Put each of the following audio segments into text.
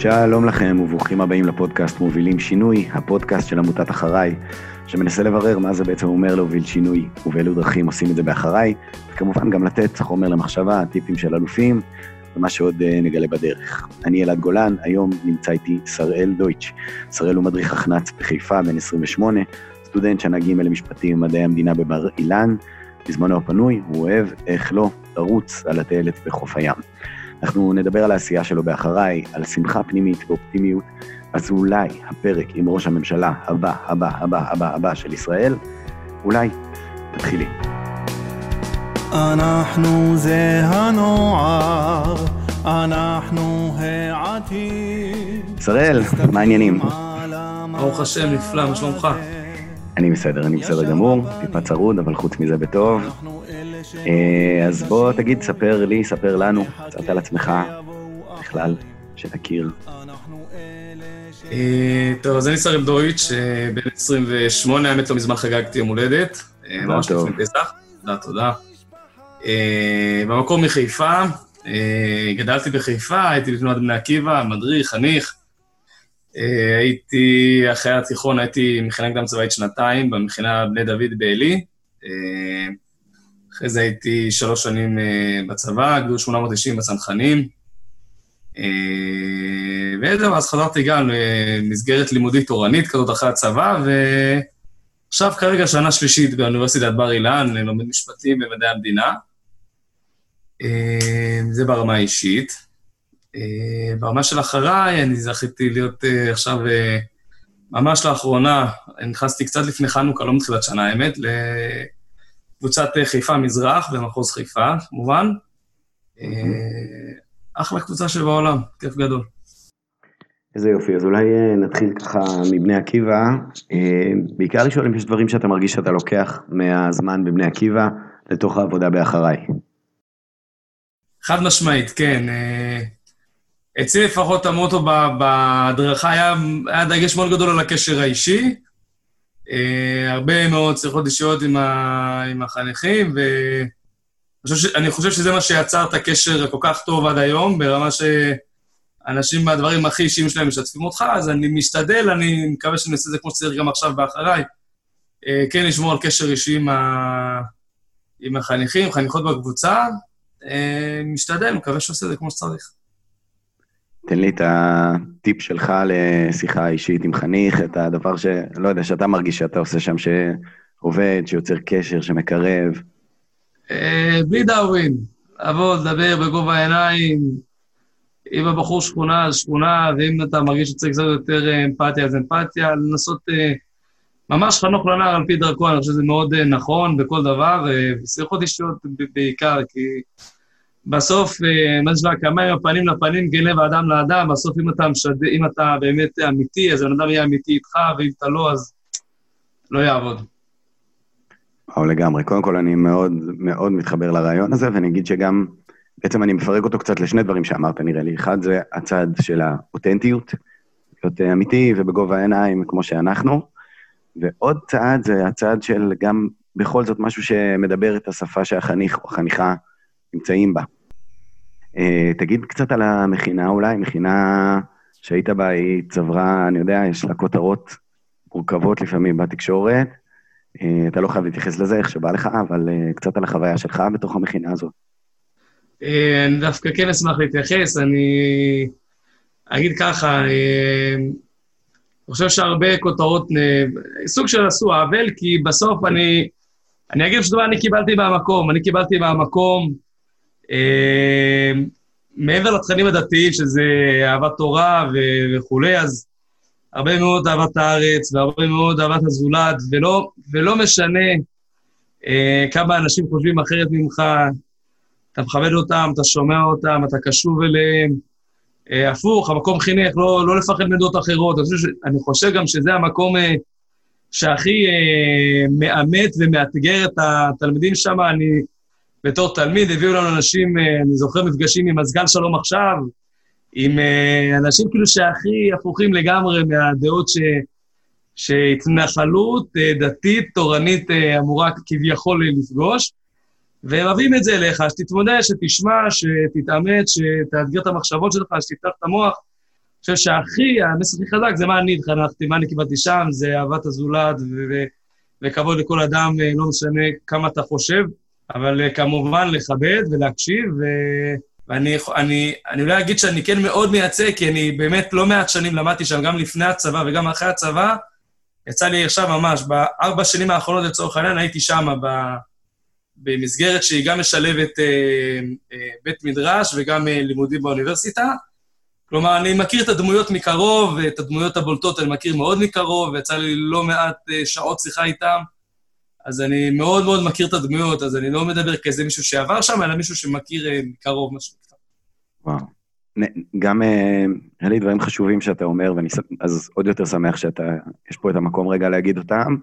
שלום לכם וברוכים הבאים לפודקאסט מובילים שינוי, הפודקאסט של עמותת אחריי, שמנסה לברר מה זה בעצם אומר להוביל שינוי ובאילו דרכים עושים את זה באחריי, וכמובן גם לתת חומר למחשבה, טיפים של אלופים, ומה שעוד אה, נגלה בדרך. אני אלעד גולן, היום נמצא איתי שראל דויטש. שראל הוא מדריך החנ"צ בחיפה, בן 28, סטודנט שנה ג' למשפטים ומדעי המדינה בבר אילן. בזמנו הפנוי, הוא אוהב, איך לא, לרוץ על הטיילת בחוף הים. אנחנו נדבר על העשייה שלו באחריי, על שמחה פנימית ואופטימיות, אז אולי הפרק עם ראש הממשלה הבא, הבא, הבא, הבא, הבא של ישראל, אולי מתחילים. אנחנו זה הנוער, אנחנו העתיד. שראל, מה העניינים? ברוך השם, נפלא, מה שלומך? אני בסדר, אני בסדר גמור, טיפה צרוד, אבל חוץ מזה בטוב. אה, אז בוא תגיד, ספר לי, ספר לנו, קצת על עצמך, בכלל, שתכיר. אה, טוב, אז אני שראל דויטש, אה, בן 28, האמת לא מזמן חגגתי יום הולדת. ממש לפני פסח. תודה, תודה. במקור מחיפה, גדלתי בחיפה, הייתי בתנועת בני עקיבא, מדריך, חניך. הייתי, אחרי התיכון הייתי מכינה קדם צבאית שנתיים, במכינה בני דוד בעלי. אחרי זה הייתי שלוש שנים בצבא, גדול 890 בצנחנים. וזהו, אז חזרתי גם למסגרת לימודית תורנית כזאת אחרי הצבא, ועכשיו כרגע שנה שלישית באוניברסיטת בר אילן, לומד משפטים במדעי המדינה. זה ברמה האישית. ברמה של אחריי, אני זכיתי להיות עכשיו, ממש לאחרונה, נכנסתי קצת לפני חנוכה, לא מתחילת שנה, האמת, לקבוצת חיפה מזרח, במחוז חיפה, כמובן. אחלה קבוצה שבעולם, כיף גדול. איזה יופי, אז אולי נתחיל ככה מבני עקיבא. בעיקר לשאול אם יש דברים שאתה מרגיש שאתה לוקח מהזמן בבני עקיבא לתוך העבודה באחריי. חד משמעית, כן. אצלי לפחות המוטו בהדרכה היה, היה דגש מאוד גדול על הקשר האישי. הרבה מאוד שיחות אישיות עם, ה, עם החניכים, ואני חושב שזה מה שיצר את הקשר הכל כך טוב עד היום, ברמה שאנשים מהדברים הכי אישיים שלהם משתפים אותך, אז אני משתדל, אני מקווה שאני אעשה את זה כמו שצריך גם עכשיו באחריי, כן לשמור על קשר אישי עם, ה, עם החניכים, חניכות בקבוצה, משתדל, מקווה שעושה את זה כמו שצריך. תן לי את הטיפ שלך לשיחה אישית עם חניך, את הדבר ש... לא יודע, שאתה מרגיש שאתה עושה שם, שעובד, שיוצר קשר, שמקרב. בלי דאווין, לבוא, לדבר בגובה העיניים, אם הבחור שכונה, אז שכונה, ואם אתה מרגיש שצריך קצת יותר אמפתיה, אז אמפתיה, לנסות ממש חנוך לנער על פי דרכו, אני חושב שזה מאוד נכון בכל דבר, ושיחות אישיות בעיקר, כי... בסוף, מה שנקרא, כמה עם הפנים לפנים, כן לב האדם לאדם, בסוף אם אתה משד... אם אתה באמת אמיתי, אז הבן אדם יהיה אמיתי איתך, ואם אתה לא, אז לא יעבוד. או לגמרי. קודם כל, אני מאוד מאוד מתחבר לרעיון הזה, ואני אגיד שגם, בעצם אני מפרק אותו קצת לשני דברים שאמרת, נראה לי. אחד זה הצד של האותנטיות, להיות אמיתי ובגובה העיניים, כמו שאנחנו, ועוד צעד זה הצד של גם בכל זאת משהו שמדבר את השפה שהחניך או החניכה נמצאים בה. Uh, תגיד קצת על המכינה אולי, מכינה שהיית בה, היא צברה, אני יודע, יש לה כותרות מורכבות לפעמים בתקשורת. Uh, אתה לא חייב להתייחס לזה, איך שבא לך, אבל uh, קצת על החוויה שלך בתוך המכינה הזאת. אני דווקא כן אשמח להתייחס, אני אגיד ככה, אני חושב שהרבה כותרות, סוג של עשו עוול, כי בסוף אני, אני אגיד שדבר אני קיבלתי מהמקום, אני קיבלתי מהמקום, מעבר לתכנים הדתיים, שזה אהבת תורה וכולי, אז הרבה מאוד אהבת הארץ והרבה מאוד אהבת הזולת, ולא, ולא משנה uh, כמה אנשים חושבים אחרת ממך, אתה מכבד אותם, אתה שומע אותם, אתה קשוב אליהם. Uh, הפוך, המקום חינך, לא, לא לפחד מדעות אחרות. אני חושב, ש... אני חושב גם שזה המקום uh, שהכי uh, מאמת ומאתגר את התלמידים שם. אני... בתור תלמיד, הביאו לנו אנשים, אני זוכר מפגשים עם הסגן שלום עכשיו, עם אנשים כאילו שהכי הפוכים לגמרי מהדעות ש... שהתנחלות דתית, תורנית, אמורה כביכול לפגוש, והם מביאים את זה אליך, שתתמודד, שתשמע, שתתאמץ, שתאתגר את המחשבות שלך, שתפתח את המוח, חושב שהכי, המסר הכי חזק זה מה אני התחנכתי, מה אני קיבלתי שם, זה אהבת הזולת וכבוד לכל אדם, לא משנה כמה אתה חושב, אבל כמובן לכבד ולהקשיב, ו... ואני אני, אני אולי אגיד שאני כן מאוד מייצג, כי אני באמת לא מעט שנים למדתי שם, גם לפני הצבא וגם אחרי הצבא. יצא לי עכשיו ממש, בארבע שנים האחרונות לצורך העניין, הייתי שם במסגרת שהיא גם משלבת אה, אה, בית מדרש וגם אה, לימודים באוניברסיטה. כלומר, אני מכיר את הדמויות מקרוב, ואת הדמויות הבולטות אני מכיר מאוד מקרוב, ויצא לי לא מעט אה, שעות שיחה איתם. אז אני מאוד מאוד מכיר את הדמויות, אז אני לא מדבר כאיזה מישהו שעבר שם, אלא מישהו שמכיר אה, מקרוב משהו. וואו. גם אה, היה לי דברים חשובים שאתה אומר, ואני אז עוד יותר שמח שאתה, יש פה את המקום רגע להגיד אותם.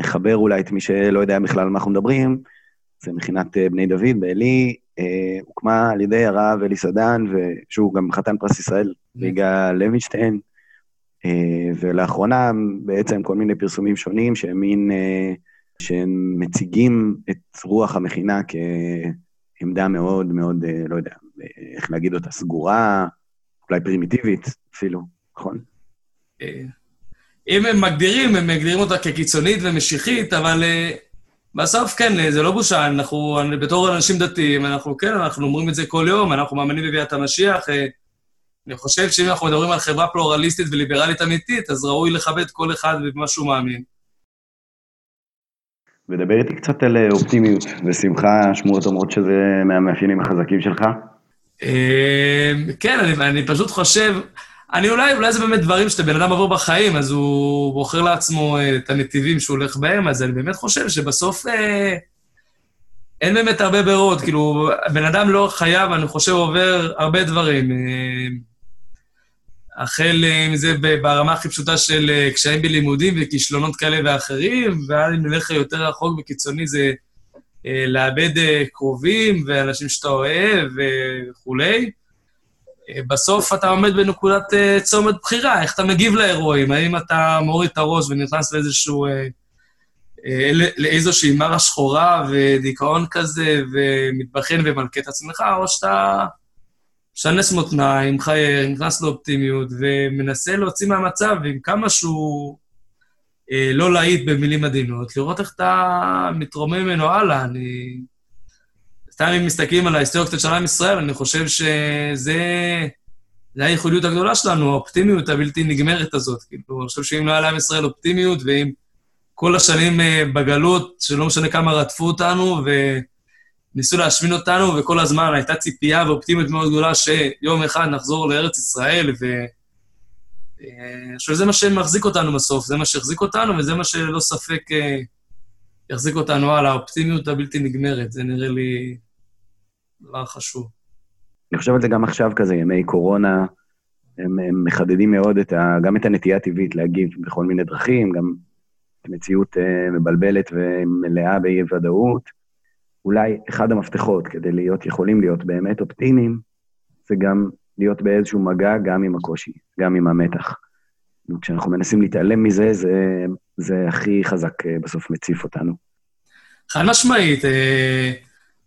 נחבר אולי את מי שלא יודע בכלל על מה אנחנו מדברים, זה מכינת אה, בני דוד בעלי, אה, הוקמה על ידי הרב אלי סדן, שהוא גם חתן פרס ישראל, ליגה לוינשטיין, אה, ולאחרונה בעצם כל מיני פרסומים שונים שהם מין, אה, שהם מציגים את רוח המכינה כעמדה מאוד מאוד, אה, לא יודע, איך להגיד אותה, סגורה, אולי פרימיטיבית אפילו, נכון? אה, אם הם מגדירים, הם מגדירים אותה כקיצונית ומשיחית, אבל uh, בסוף כן, זה לא בושה, אנחנו, בתור אנשים דתיים, אנחנו כן, אנחנו אומרים את זה כל יום, אנחנו מאמינים בביאת המשיח. אני חושב שאם אנחנו מדברים על חברה פלורליסטית וליברלית אמיתית, אז ראוי לכבד כל אחד במה שהוא מאמין. ודבר איתי קצת על אופטימיות ושמחה, שמועות אומרות שזה מהמאפיינים החזקים שלך. אמ, כן, אני, אני פשוט חושב, אני אולי, אולי זה באמת דברים שאתה בן אדם עבור בחיים, אז הוא בוחר לעצמו אה, את הנתיבים שהוא הולך בהם, אז אני באמת חושב שבסוף אה, אין באמת הרבה ברירות. כאילו, בן אדם לא חייב, אני חושב, עובר הרבה דברים. אה, החל מזה ברמה הכי פשוטה של אה, קשיים בלימודים וכישלונות כאלה ואחרים, ועד אם נלך יותר רחוק וקיצוני זה אה, לאבד אה, קרובים ואנשים שאתה אוהב וכולי. אה, בסוף אתה עומד בנקודת צומת בחירה, איך אתה מגיב לאירועים, האם אתה מוריד את הראש ונכנס לאיזשהו... לאיזושהי מרה שחורה ודיכאון כזה, ומתבחן ומלכה את עצמך, או שאתה משנס מותניים, מחייך, נכנס לאופטימיות, ומנסה להוציא מהמצב עם כמה שהוא אה, לא להיט במילים עדינות, לראות איך אתה מתרומם ממנו הלאה. אני... סתם אם מסתכלים על ההיסטוריה קצת של עם ישראל, אני חושב שזה... זה הייחודיות הגדולה שלנו, האופטימיות הבלתי נגמרת הזאת. כאילו, אני חושב שאם לא היה לעם ישראל אופטימיות, ואם כל השנים אה, בגלות, שלא משנה כמה רדפו אותנו, וניסו להשמין אותנו, וכל הזמן הייתה ציפייה ואופטימיות מאוד גדולה שיום אחד נחזור לארץ ישראל, ו... אני חושב שזה מה שמחזיק אותנו בסוף, זה מה שהחזיק אותנו, וזה מה שללא ספק אה, יחזיק אותנו על האופטימיות הבלתי נגמרת. זה נראה לי דבר חשוב. אני חושב על זה גם עכשיו כזה, ימי קורונה, הם, הם מחדדים מאוד את ה, גם את הנטייה הטבעית להגיב בכל מיני דרכים, גם מציאות uh, מבלבלת ומלאה באי-ודאות. אולי אחד המפתחות כדי להיות, יכולים להיות באמת אופטימיים, זה גם להיות באיזשהו מגע גם עם הקושי, גם עם המתח. כשאנחנו מנסים להתעלם מזה, זה, זה הכי חזק אה, בסוף מציף אותנו. חד משמעית, אה,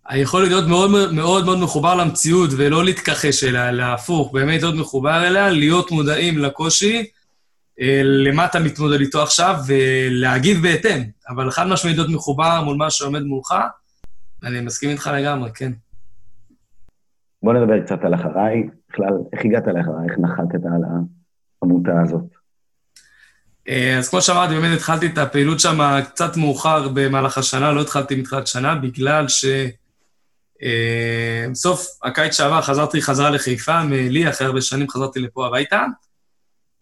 היכולת להיות מאוד מאוד מאוד מחובר למציאות ולא להתכחש אליה, אלא הפוך, באמת להיות מחובר אליה, להיות מודעים לקושי, אה, למה אתה מתמודד איתו עכשיו, ולהגיב בהתאם. אבל חד משמעית להיות מחובר מול מה שעומד מולך, אני מסכים איתך לגמרי, כן. בוא נדבר קצת על אחריי. בכלל, איך הגעת לאחריי? איך נחתת על העמותה הזאת? אה, אז כמו שאמרתי, באמת התחלתי את הפעילות שם קצת מאוחר במהלך השנה, לא התחלתי מתחילת שנה, בגלל ש... אה, בסוף הקיץ שעבר חזרתי חזרה לחיפה, מלי, אחרי הרבה שנים חזרתי לפה הביתה,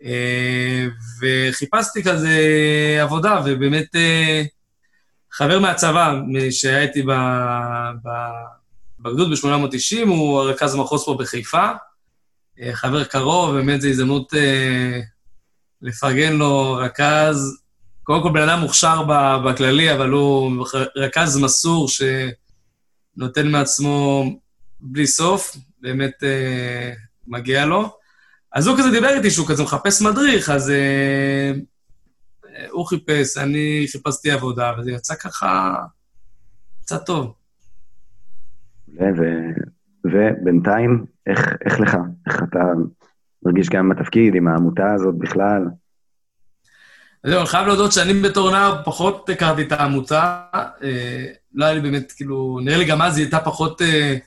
אה, וחיפשתי כזה עבודה, ובאמת חבר מהצבא, שהיה איתי בגדוד ב-890, הוא הרכז המחוז פה בחיפה. אה, חבר קרוב, באמת זו הזדמנות אה, לפרגן לו, רכז, קודם כל בן אדם מוכשר בכללי, אבל הוא רכז מסור שנותן מעצמו בלי סוף, באמת אה, מגיע לו. אז הוא כזה דיבר איתי שהוא כזה מחפש מדריך, אז אה, הוא חיפש, אני חיפשתי עבודה, וזה יצא ככה, יצא טוב. ובינתיים, איך, איך לך? איך אתה מרגיש גם עם התפקיד, עם העמותה הזאת בכלל? זהו, אני חייב להודות שאני בתור נער פחות הכרתי את העמותה. אה, לא היה לי באמת, כאילו, נראה לי גם אז היא הייתה פחות אה,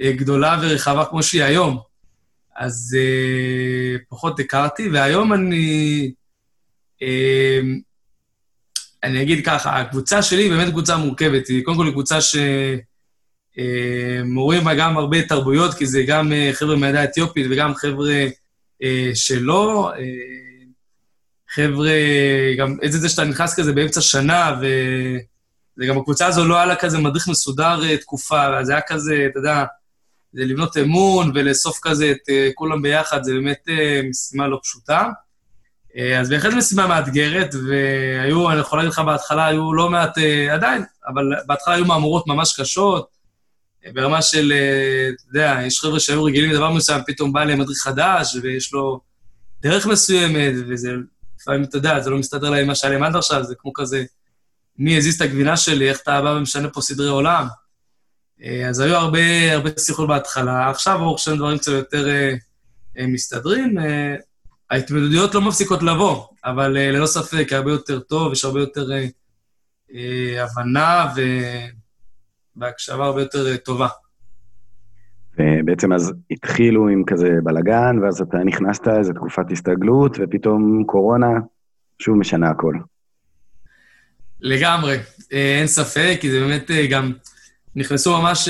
אה, גדולה ורחבה כמו שהיא היום. אז אה, פחות הכרתי, והיום אני... אה, אני אגיד ככה, הקבוצה שלי באמת קבוצה מורכבת. היא קודם כל קבוצה שמורים בה גם הרבה תרבויות, כי זה גם אה, חבר'ה מהעדה האתיופית וגם חבר'ה אה, שלא. אה, חבר'ה, גם איזה זה שאתה נכנס כזה באמצע שנה, וגם הקבוצה הזו לא היה לה כזה מדריך מסודר תקופה, זה היה כזה, אתה יודע, זה לבנות אמון ולאסוף כזה את כולם ביחד, זה באמת משימה לא פשוטה. Uh, אז בהחלט משימה מאתגרת, והיו, אני יכול להגיד לך, בהתחלה היו לא מעט, uh, עדיין, אבל בהתחלה היו מהמורות ממש קשות, uh, ברמה של, אתה יודע, יש חבר'ה שהיו רגילים לדבר מסוים, פתאום בא להם מדריך חדש, ויש לו דרך מסוימת, וזה, לפעמים, אתה יודע, זה לא מסתדר להם מה שהיה להם עד עכשיו, זה כמו כזה, מי הזיז את הגבינה שלי, איך אתה בא ומשנה פה סדרי עולם. אה, אז היו הרבה, הרבה שיחות בהתחלה, עכשיו ברוך השם דברים קצת יותר אה, אה, מסתדרים. ההתמודדויות לא מפסיקות לבוא, אבל ללא ספק, הרבה יותר טוב, יש הרבה יותר הבנה והקשבה הרבה יותר טובה. ובעצם אז התחילו עם כזה בלאגן, ואז אתה נכנסת איזו תקופת הסתגלות, ופתאום קורונה שוב משנה הכל. לגמרי, אין ספק, כי זה באמת גם... נכנסו ממש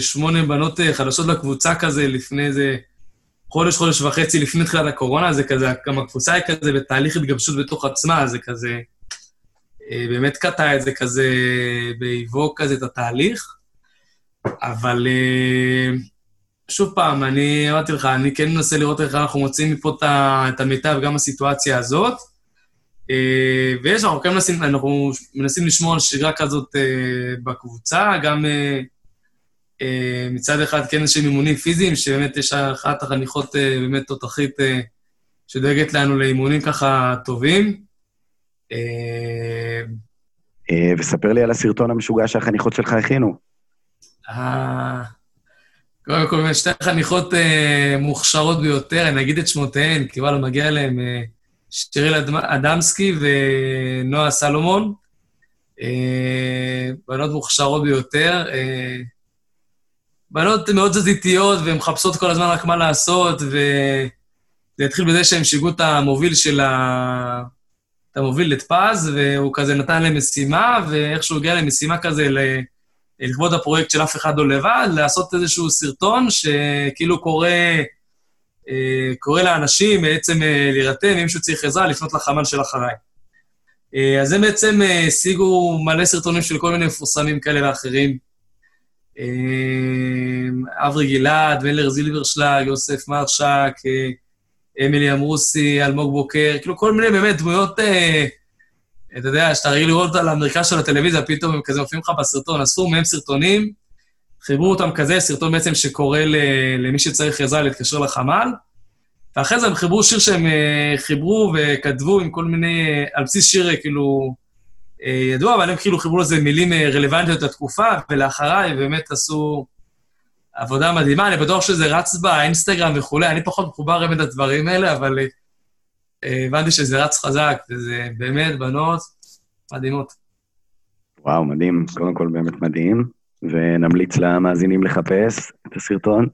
שמונה בנות חדשות לקבוצה כזה לפני איזה חודש, חודש וחצי לפני תחילת הקורונה, זה כזה, גם הקבוצה היא כזה בתהליך התגבשות בתוך עצמה, זה כזה, אה, באמת קטע את זה כזה באיבו כזה את התהליך. אבל שוב פעם, אני אמרתי לך, אני כן מנסה לראות איך אנחנו מוצאים מפה את המיטב גם בסיטואציה הזאת. אה, ויש, אנחנו כן מנסים, אנחנו מנסים לשמור על שגרה כזאת אה, בקבוצה, גם אה, מצד אחד כן יש אימונים פיזיים, שבאמת יש אחת החניכות באמת תותחית שדואגת לנו לאימונים ככה טובים. וספר לי על הסרטון המשוגע שהחניכות שלך הכינו. קודם כל, שתי חניכות מוכשרות ביותר, אני אגיד את שמותיהן, כי וואלה, מגיע להן שיריל אדמסקי ונועה סלומון, אה, בנות מוכשרות ביותר. בנות מאוד תזזיתיות ומחפשות כל הזמן רק מה לעשות, וזה התחיל בזה שהם שיגעו את המוביל של ה... את המוביל את פז, והוא כזה נתן להם משימה, ואיכשהו הגיע למשימה כזה לכבוד הפרויקט של אף אחד לא לבד, לעשות איזשהו סרטון שכאילו קורא... אה, קורא לאנשים בעצם אה, להירתם, אם מישהו צריך עזרה, לפנות לחמ"ל של אחריי. אה, אז הם בעצם השיגו מלא סרטונים של כל מיני מפורסמים כאלה ואחרים. אברי גלעד, ולר זילברשלג, יוסף מרשק, אמילי אמרוסי, אלמוג בוקר, כאילו כל מיני באמת דמויות, אתה יודע, שאתה רגיל לראות על המרכז של הטלוויזיה, פתאום הם כזה מופיעים לך בסרטון, עשו מהם סרטונים, חיברו אותם כזה, סרטון בעצם שקורא למי שצריך עזרה להתקשר לחמ"ל, ואחרי זה הם חיברו שיר שהם אה, חיברו וכתבו עם כל מיני, אה, על בסיס שיר אה, כאילו ידוע, אבל הם כאילו חיברו לזה מילים רלוונטיות לתקופה, ולאחריי באמת עשו עבודה מדהימה. אני בטוח שזה רץ באינסטגרם וכולי, אני פחות מחובר באמת לדברים האלה, אבל הבנתי שזה רץ חזק, וזה באמת בנות מדהימות. וואו, מדהים. קודם כל באמת מדהים. ונמליץ למאזינים לחפש את הסרטון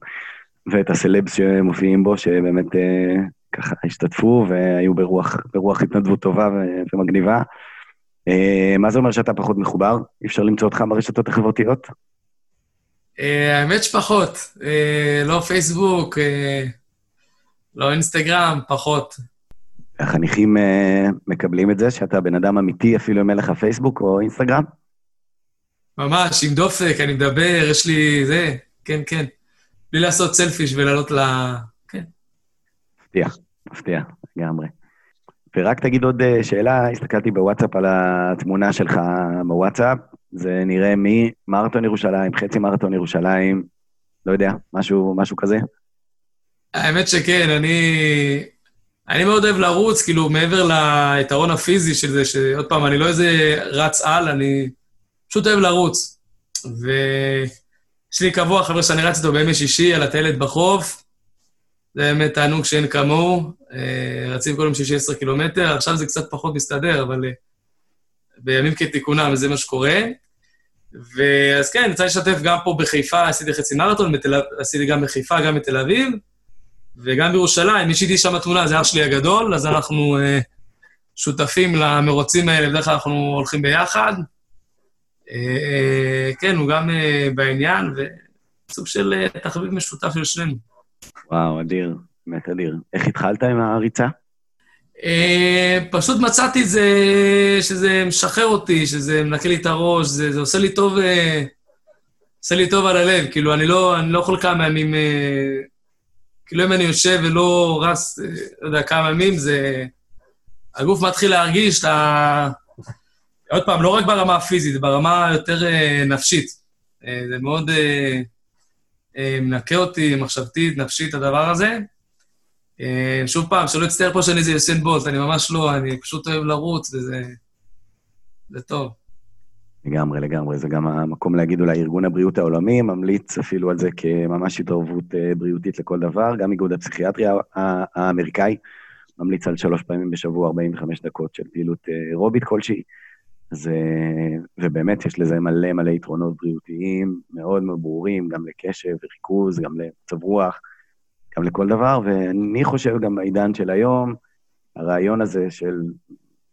ואת הסלבס שמופיעים בו, שבאמת אה, ככה השתתפו והיו ברוח, ברוח התנדבות טובה ומגניבה. אה, מה זה אומר שאתה פחות מחובר? אי אפשר למצוא אותך ברשתות החברתיות? אה, האמת שפחות. לא פייסבוק, לא אינסטגרם, פחות. החניכים מקבלים את זה שאתה בן אדם אמיתי, אפילו אם אין לך פייסבוק או אינסטגרם? ממש, עם דופק, אני מדבר, יש לי זה, כן, כן. בלי לעשות סלפיש ולעלות ל... כן. מפתיע, מפתיע, לגמרי. ורק תגיד עוד אה, שאלה, הסתכלתי בוואטסאפ על התמונה שלך בוואטסאפ, זה נראה ממרתון ירושלים, חצי מרתון ירושלים, לא יודע, משהו, משהו כזה? האמת שכן, אני... אני מאוד אוהב לרוץ, כאילו, מעבר ליתרון הפיזי של זה, שעוד פעם, אני לא איזה רץ על, אני פשוט אוהב לרוץ. ויש לי קבוע, חבר'ה, שאני רץ איתו בימי שישי על הטיילת בחוף. זה באמת תענוג שאין כמוהו. אה, רצים כל יום 16 קילומטר, עכשיו זה קצת פחות מסתדר, אבל אה, בימים כתיקונם זה מה שקורה. ואז כן, יצא לשתף גם פה בחיפה, עשיתי חצי מרתון, בתל... עשיתי גם בחיפה, גם בתל אביב, וגם בירושלים. מי שהייתי שם תמונה זה אח שלי הגדול, אז אנחנו uh, שותפים למרוצים האלה, בדרך כלל אנחנו הולכים ביחד. Uh, כן, הוא גם uh, בעניין, וסוג של uh, תחביב משותף של שנינו. וואו, אדיר, באמת אדיר. איך התחלת עם הריצה? Uh, פשוט מצאתי זה, שזה משחרר אותי, שזה מנקה לי את הראש, זה, זה עושה לי טוב, uh, עושה לי טוב על הלב. כאילו, אני לא, אני לא יכול כמה ימים... Uh, כאילו, אם אני יושב ולא רץ, לא יודע, כמה ימים, זה... הגוף מתחיל להרגיש, אתה... עוד פעם, לא רק ברמה הפיזית, ברמה יותר uh, נפשית. זה מאוד מנקה אותי, מחשבתית, נפשית, הדבר הזה. אה, שוב פעם, שלא יצטער פה שאני איזה יוסן בולט, אני ממש לא, אני פשוט אוהב לרוץ, וזה זה טוב. לגמרי, לגמרי. זה גם המקום להגיד אולי ארגון הבריאות העולמי ממליץ אפילו על זה כממש התערבות אה, בריאותית לכל דבר. גם איגוד הפסיכיאטריה האמריקאי ממליץ על שלוש פעמים בשבוע 45 דקות של פעילות אה, אירובית כלשהי. אז, ובאמת יש לזה מלא מלא יתרונות בריאותיים מאוד מאוד ברורים, גם לקשב וריכוז, גם למצב רוח. גם לכל דבר, ואני חושב גם בעידן של היום, הרעיון הזה של,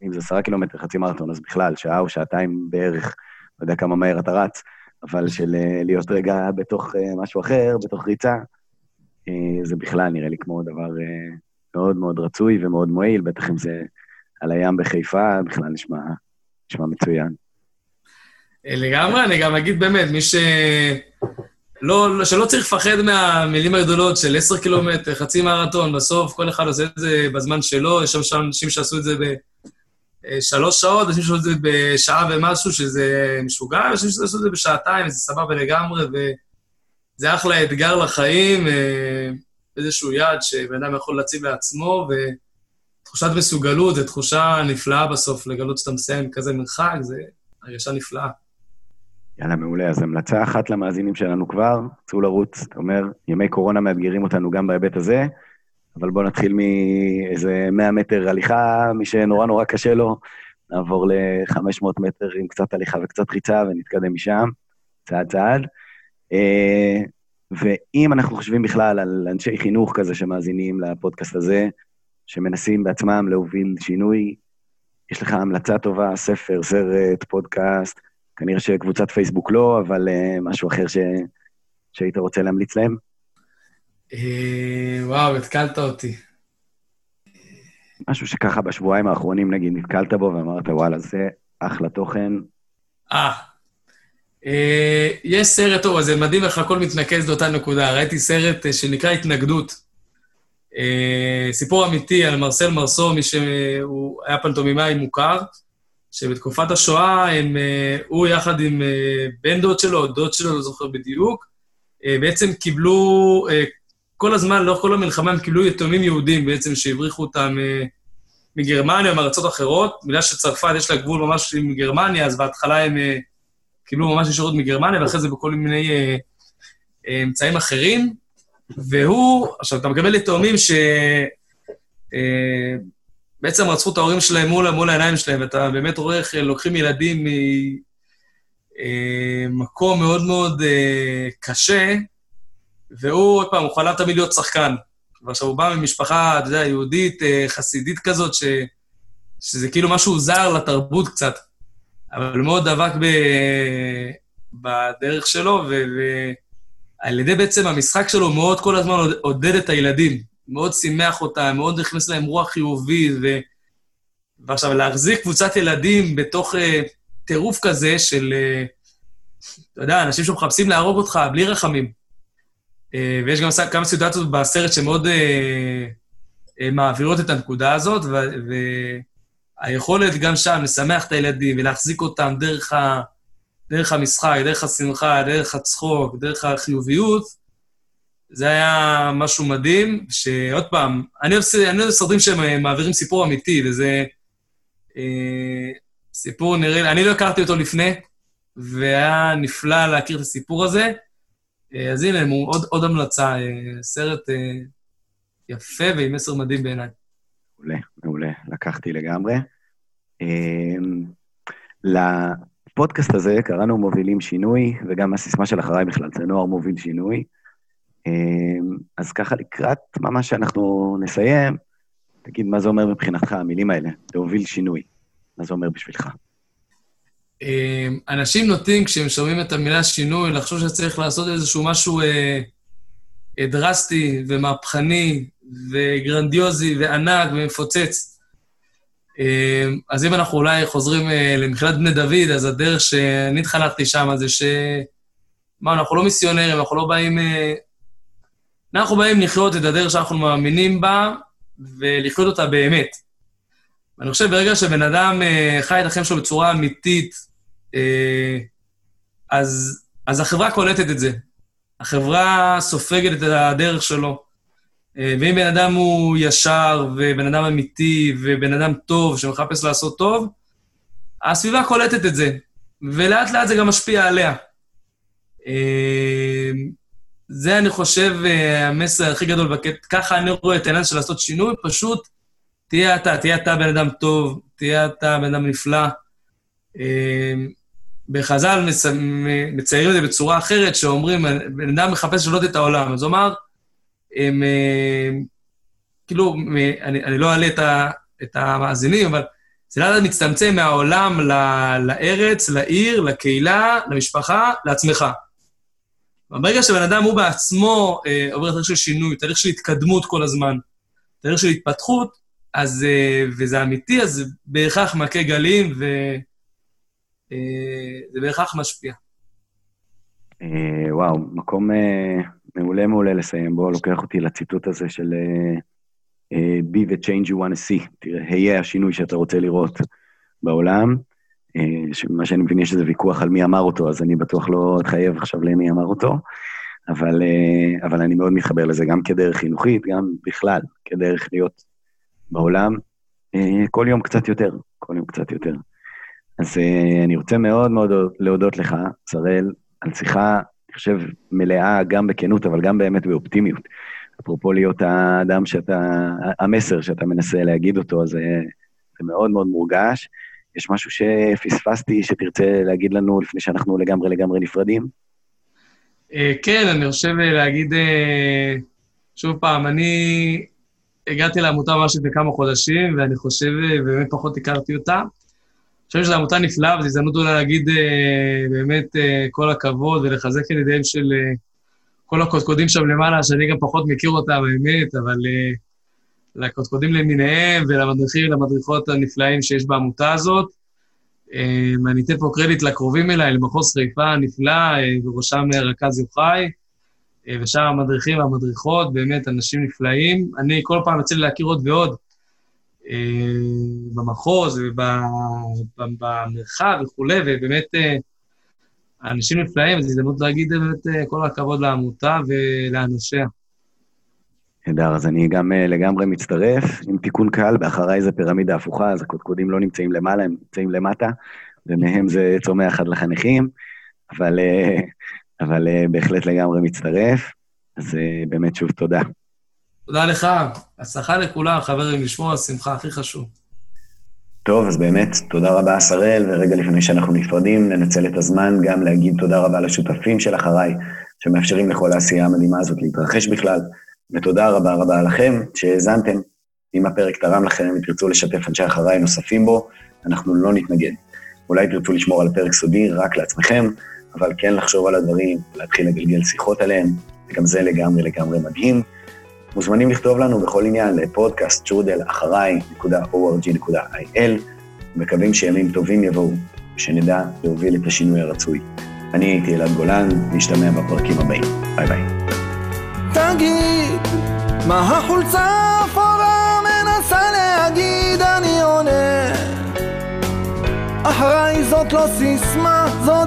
אם זה עשרה קילומטר, חצי מרתון, אז בכלל, שעה או שעתיים בערך, לא יודע כמה מהר אתה רץ, אבל של אה, להיות רגע בתוך אה, משהו אחר, בתוך ריצה, אה, זה בכלל נראה לי כמו דבר מאוד מאוד רצוי ומאוד מועיל, בטח אם זה על הים בחיפה, בכלל נשמע, נשמע מצוין. לגמרי, אני גם אגיד באמת, מי ש... לא, שלא צריך לפחד מהמילים הגדולות של 10 קילומטר, חצי מרתון, בסוף כל אחד עושה את זה בזמן שלו, יש שם אנשים שעשו את זה בשלוש שעות, אנשים שעשו את זה בשעה ומשהו, שזה משוגע, אנשים שעשו את זה בשעתיים, זה סבבה לגמרי, וזה אחלה אתגר לחיים, אה, איזשהו יעד שבן אדם יכול להציב לעצמו, ותחושת מסוגלות זו תחושה נפלאה בסוף, לגלות שאתה מסיים כזה מרחק, זו הרגשה נפלאה. יאללה, מעולה. אז המלצה אחת למאזינים שלנו כבר, צאו לרוץ. אתה אומר, ימי קורונה מאתגרים אותנו גם בהיבט הזה, אבל בואו נתחיל מאיזה 100 מטר הליכה, מי שנורא נורא קשה לו, נעבור ל-500 מטר עם קצת הליכה וקצת ריצה ונתקדם משם, צעד צעד. אה, ואם אנחנו חושבים בכלל על אנשי חינוך כזה שמאזינים לפודקאסט הזה, שמנסים בעצמם להוביל שינוי, יש לך המלצה טובה, ספר, סרט, פודקאסט, כנראה שקבוצת פייסבוק לא, אבל uh, משהו אחר ש... שהיית רוצה להמליץ להם? אה, וואו, התקלת אותי. משהו שככה בשבועיים האחרונים, נגיד, נתקלת בו ואמרת, וואלה, זה אחלה תוכן. אה, אה יש סרט, טוב, אז זה מדהים איך הכל מתנקז לאותה נקודה. ראיתי סרט שנקרא התנגדות. סיפור אמיתי על מרסל מרסו, מי שהוא היה פנטומימאי מוכר. שבתקופת השואה הם, אה, הוא יחד עם אה, בן דוד שלו, או דוד שלו, לא זוכר בדיוק, אה, בעצם קיבלו, כל הזמן, לאורך כל המלחמה, הם קיבלו יתומים יהודים בעצם, שהבריחו אותם מגרמניה מארצות אחרות. בגלל שצרפת יש לה גבול ממש עם גרמניה, אז בהתחלה הם קיבלו ממש ישירות מגרמניה, ואחרי זה בכל מיני אמצעים אחרים. והוא, עכשיו, אתה מקבל יתומים ש... בעצם רצחו את ההורים שלהם מול, מול העיניים שלהם, ואתה באמת רואה איך לוקחים ילדים ממקום אה, מאוד מאוד אה, קשה, והוא, עוד פעם, הוא חלם תמיד להיות שחקן. ועכשיו הוא בא ממשפחה, אתה יודע, יהודית, אה, חסידית כזאת, ש, שזה כאילו משהו זר לתרבות קצת, אבל מאוד דבק ב, בדרך שלו, ועל ידי בעצם המשחק שלו מאוד כל הזמן עודד את הילדים. מאוד שימח אותם, מאוד הכניס להם רוח חיובית, ו... ועכשיו, להחזיק קבוצת ילדים בתוך uh, טירוף כזה של, uh, אתה יודע, אנשים שמחפשים להרוג אותך בלי רחמים. Uh, ויש גם כמה סיטואציות בסרט שמאוד uh, uh, מעבירות את הנקודה הזאת, והיכולת גם שם לשמח את הילדים ולהחזיק אותם דרך, ה... דרך המשחק, דרך השמחה, דרך הצחוק, דרך החיוביות, זה היה משהו מדהים, שעוד פעם, אני אוהב סרטים שהם מעבירים סיפור אמיתי, וזה אה, סיפור נראה לי, אני לא הכרתי אותו לפני, והיה נפלא להכיר את הסיפור הזה. אה, אז הנה, עוד, עוד המלצה, אה, סרט אה, יפה ועם מסר מדהים בעיניי. מעולה, מעולה, לקחתי לגמרי. אמ, לפודקאסט הזה קראנו מובילים שינוי, וגם הסיסמה של אחריי בכלל, זה נוער מוביל שינוי. אמ, אז ככה לקראת ממש שאנחנו נסיים, תגיד מה זה אומר מבחינתך, המילים האלה, להוביל שינוי. מה זה אומר בשבילך? אמ, אנשים נוטים, כשהם שומעים את המילה שינוי, לחשוב שצריך לעשות איזשהו משהו אה, אה, דרסטי ומהפכני וגרנדיוזי וענק ומפוצץ. אמ, אז אם אנחנו אולי חוזרים אה, למכללת בני דוד, אז הדרך שאני התחנכתי שם זה ש... מה, אנחנו לא מיסיונרים, אנחנו לא באים... אה, אנחנו באים לחיות את הדרך שאנחנו מאמינים בה ולחיות אותה באמת. ואני חושב, ברגע שבן אדם אה, חי את החיים שלו בצורה אמיתית, אז, אז החברה קולטת את זה. החברה סופגת את הדרך שלו. אה, ואם בן אדם הוא ישר, ובן אדם אמיתי, ובן אדם טוב, שמחפש לעשות טוב, הסביבה קולטת את זה, ולאט לאט זה גם משפיע עליה. אה, זה, אני חושב, אה, המסר הכי גדול בקטע, ככה אני רואה את העניין של לעשות שינוי, פשוט תהיה אתה, תהיה אתה בן אדם טוב, תהיה אתה בן אדם נפלא. בחז"ל מציירים את זה בצורה אחרת, שאומרים, בן אדם מחפש לשנות את העולם. אז הוא אמר, הם, אה, כאילו, אני, אני לא אעלה את, את המאזינים, אבל זה לאט מצטמצם מהעולם ל, לארץ, לעיר, לקהילה, למשפחה, לעצמך. ברגע שבן אדם הוא בעצמו אה, עובר תהליך של שינוי, תהליך של התקדמות כל הזמן, תהליך של התפתחות, אז, אה, וזה אמיתי, אז זה בהכרח מכה גלים, וזה אה, בהכרח משפיע. אה, וואו, מקום אה, מעולה מעולה לסיים בו, לוקח אותי לציטוט הזה של uh, uh, be the change you want to see. תראה, היה השינוי שאתה רוצה לראות בעולם. Uh, מה שאני מבין, יש איזה ויכוח על מי אמר אותו, אז אני בטוח לא אתחייב עכשיו למי אמר אותו, אבל, אבל אני מאוד מתחבר לזה, גם כדרך חינוכית, גם בכלל, כדרך להיות בעולם, כל יום קצת יותר, כל יום קצת יותר. אז אני רוצה מאוד מאוד להודות לך, שראל, על שיחה חושב, מלאה גם בכנות, אבל גם באמת באופטימיות. אפרופו להיות האדם שאתה, המסר שאתה מנסה להגיד אותו, זה, זה מאוד מאוד מורגש. יש משהו שפספסתי, שתרצה להגיד לנו לפני שאנחנו לגמרי לגמרי נפרדים? אה, כן, אני חושב להגיד, אה, שוב פעם, אני הגעתי לעמותה ממש לפני כמה חודשים, ואני חושב, אה, באמת פחות הכרתי אותה. חושב שזו עמותה נפלאה, וזו הזדמנות אולי להגיד אה, באמת אה, כל הכבוד ולחזק את ידיהם של אה, כל הקודקודים שם למעלה, שאני גם פחות מכיר אותם, האמת, אבל לקודקודים למיניהם ולמדריכים ולמדריכות הנפלאים שיש בעמותה הזאת. אני אתן פה קרדיט לקרובים אליי, למחוז חיפה הנפלא, בראשם רכז יוחאי, ושאר המדריכים והמדריכות, באמת אנשים נפלאים. אני כל פעם יוצא לי להכיר עוד ועוד. במחוז ובמרחב וכולי, ובאמת אה, אנשים נפלאים, זו הזדמנות להגיד באמת אה, כל הכבוד לעמותה ולאנשיה. נהדר, אז אני גם אה, לגמרי מצטרף, עם תיקון קל, באחריי זה פירמידה הפוכה, אז הקודקודים לא נמצאים למעלה, הם נמצאים למטה, ומהם זה צומח עד לחניכים, אבל, אבל בהחלט לגמרי מצטרף, אז באמת שוב תודה. תודה לך, הצלחה לכולם, חברים, לשמור על שמחה, הכי חשוב. טוב, אז באמת, תודה רבה, שראל, ורגע לפני שאנחנו נפרדים, ננצל את הזמן גם להגיד תודה רבה לשותפים של אחריי, שמאפשרים לכל העשייה המדהימה הזאת להתרחש בכלל, ותודה רבה רבה לכם שהאזנתם. אם הפרק תרם לכם, אם תרצו לשתף אנשי אחריי נוספים בו, אנחנו לא נתנגד. אולי תרצו לשמור על פרק סודי רק לעצמכם, אבל כן לחשוב על הדברים, להתחיל לגלגל שיחות עליהם, וגם זה לגמרי לגמרי מדהים. מוזמנים לכתוב לנו בכל עניין לפודקאסט שרודל אחריי.org.il. מקווים שימים טובים יבואו, ושנדע להוביל את השינוי הרצוי. אני הייתי אלעד גולן, נשתמע בפרקים הבאים. ביי ביי. תגיד, מה החולצה האפורה מנסה להגיד, אני עונה. אחריי זאת לא סיסמה, זאת...